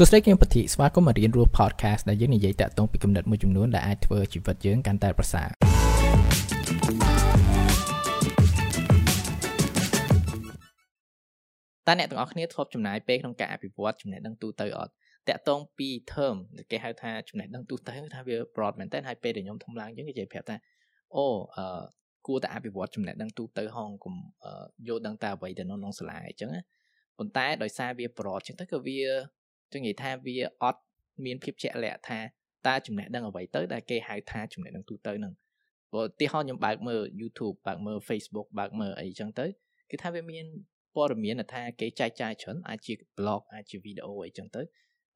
សួស្តីគឹមពធីស្វាគមន៍មករៀនរស់ podcast ដែលយើងនិយាយតាក់ទងពីគំនិតមួយចំនួនដែលអាចធ្វើជីវិតយើងកាន់តែប្រសើរតើអ្នកទាំងអស់គ្នាធ្លាប់ចំណាយពេលក្នុងការអភិវឌ្ឍចំណេះដឹងទូទៅអត់តាក់ទងពី term ដែលគេហៅថាចំណេះដឹងទូទៅថាវា broad មែនតើហើយពេលដែលខ្ញុំធំឡើងយើងនិយាយប្រាប់ថាអូអឺគួរតែអភិវឌ្ឍចំណេះដឹងទូទៅហងកុំយកដឹងតែអ្វីទៅនៅក្នុងសាលាអញ្ចឹងណាប៉ុន្តែដោយសារវា broad អញ្ចឹងទៅក៏វា ចឹងនិយាយថាវាអត់មានភាពជាក់លាក់ថាតើចំណេះដឹងអ្វីទៅដែលគេហៅថាចំណេះដឹងទូទៅហ្នឹងព្រោះឧទាហរណ៍ខ្ញុំបើកមើល YouTube បើកមើល Facebook បើកមើលអីចឹងទៅគឺថាវាមានព័ត៌មានថាគេចែកចាយច្រើនអាចជា blog អាចជា video អីចឹងទៅ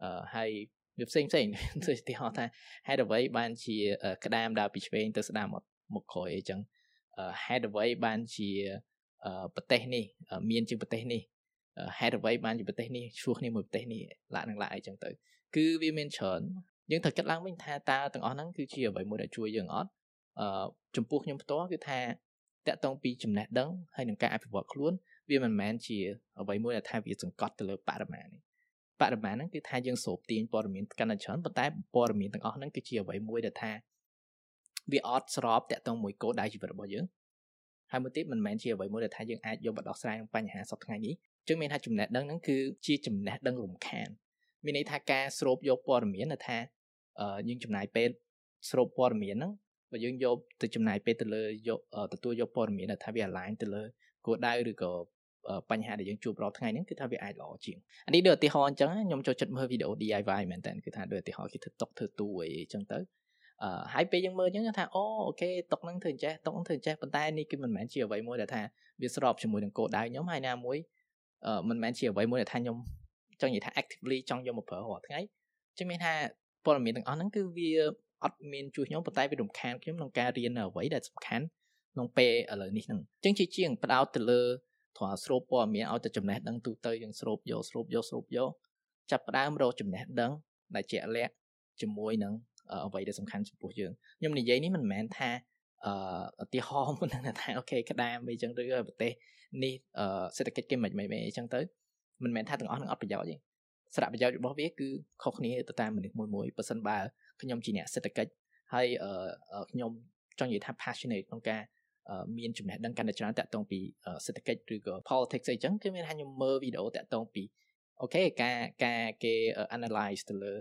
អឺហើយវាផ្សេងផ្សេងដូចឧទាហរណ៍ថាហេតុអ្វីបានជាក្តាមដើរពីឆ្វេងទៅស្ដាំមកមុខក្រោយអីចឹងហេតុអ្វីបានជាប្រទេសនេះ មានជាងប្រទេសនេះ ហេតុអ្វីបានជាប្រទេសនេះឈ្លោះគ្នាមួយប្រទេសនេះឡាក់នឹងឡាក់អីចឹងទៅគឺវាមានច្រើនយើងត្រូវគិតឡើងវិញថាតើទាំងអស់ហ្នឹងគឺជាអ្វីមួយដែលជួយយើងអត់អឺចំពោះខ្ញុំផ្ទាល់គឺថាតកតងពីចំណេះដឹងហើយនឹងការអភិវឌ្ឍខ្លួនវាមិនមែនជាអ្វីមួយដែលថាវាសង្កត់ទៅលើបរិមាណនេះបរិមាណហ្នឹងគឺថាយើងស្រូបទាញព័ត៌មានកាន់តែច្រើនប៉ុន្តែព័ត៌មានទាំងអស់ហ្នឹងគឺជាអ្វីមួយដែលថាវាអត់ស្របតកតងមួយគោលដៅជីវិតរបស់យើងហើយមួយទៀតមិនមែនជាអ្វីមួយដែលថាយើងអាចយកមកដោះស្រាយបញ្ហាសពថ្ងៃនេះ ចឹងមានថាចំណេះដឹងហ្នឹងគឺជាចំណេះដឹងរំខានមានន័យថាការស្រូបយកព័ត៌មានថាយើងចំណាយពេលស្រូបព័ត៌មានហ្នឹងបើយើងយកទៅចំណាយពេលទៅលើយកទទួលយកព័ត៌មានថាវា align ទៅលើគោលដៅឬក៏បញ្ហាដែលយើងជួបរាល់ថ្ងៃហ្នឹងគឺថាវាអាចល្អជាងអានេះដូចឧទាហរណ៍អញ្ចឹងខ្ញុំចូលចិត្តមើលវីដេអូ DIY មែនតើគឺថាដូចឧទាហរណ៍គេធ្វើតុកធ្វើទូអីអញ្ចឹងទៅអឺហើយពេលយើងមើលអញ្ចឹងថាអូអូខេតុកហ្នឹងធ្វើអញ្ចេះតុកហ្នឹងធ្វើអញ្ចេះប៉ុន្តែនេះគឺមិនមែនជាអ្វីមួយដែលថាវាស្របជាមួយនឹងគោលដៅខ្ញុំហើយណាមួយ មិនមែនជាអ្វីមួយដែលថាខ្ញុំចង់និយាយថា actively ចង់យកមកប្រើរាល់ថ្ងៃចឹងមានថាព័ត៌មានទាំងអស់ហ្នឹងគឺវាអត់មានជួយខ្ញុំប៉ុន្តែវារំខានខ្ញុំក្នុងការរៀននៅអ្វីដែលសំខាន់ក្នុងពេលឥឡូវនេះហ្នឹងចឹងជាជាងបដោតទៅលើត្រង់ស្រូបព័ត៌មានឲ្យតែចំណេះដឹងទូទៅយើងស្រូបយកស្រូបយកស្រូបយកចាប់ផ្ដើមរកចំណេះដឹងដែលជាក់លាក់ជាមួយនឹងអ្វីដែលសំខាន់ចំពោះយើងខ្ញុំនិយាយនេះមិនមែនថា អឺឧទាហរណ៍មុនថាអូខេក្តាមអីចឹងឬប្រទេសនេះសេដ្ឋកិច្ចគេមិនមិនអីចឹងទៅមិនមែនថាទាំងអស់នឹងអត់ប្រយោជន៍ទេសារៈប្រយោជន៍របស់វាគឺខុសគ្នាទៅតាមមនុស្សមួយមួយប៉ះសិនបើខ្ញុំជាអ្នកសេដ្ឋកិច្ចហើយខ្ញុំចង់និយាយថា passionate ក្នុងការមានចំណេះដឹងកាន់តែច្រើនតាក់ទងពីសេដ្ឋកិច្ចឬក៏ politics អីចឹងគឺមានថាខ្ញុំមើលវីដេអូតាក់ទងពីអូខេការការគេ analyze ទៅលើ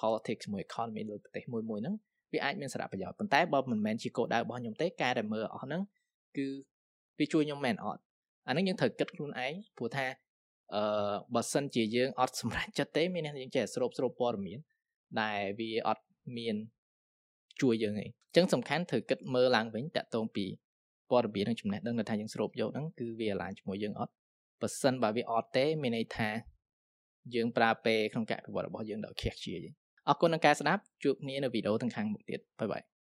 politics មួយ economy លើប្រទេសមួយមួយហ្នឹង វាអាចមានសារៈប្រយោជន៍ប៉ុន្តែបើមិនមែនជាគោលដៅរបស់ខ្ញុំទេការដែលមើលអស់ហ្នឹងគឺវាជួយខ្ញុំមែនអត់អាហ្នឹងយើងត្រូវគិតខ្លួនឯងព្រោះថាអឺបើសិនជាយើងអត់សម្រេចចិត្តទេមានយើងចេះស្រូបស្រូបព័ត៌មានដែលវាអត់មានជួយយើងឯងអញ្ចឹងសំខាន់ត្រូវគិតមើលឡើងវិញតាក់ទងពីព័ត៌មាននិងចំណេះដឹងដែលថាយើងស្រូបយកហ្នឹងគឺវាឡានជាមួយយើងអត់បើសិនបើវាអត់ទេមានន័យថាយើងប្រើពេលក្នុងការអភិវឌ្ឍរបស់យើងដល់ខៀសជាយ អរគុណនឹងការស្ដាប់ជួបគ្នានៅវីដេអូទាំងខាងមុខទៀតបាយបាយ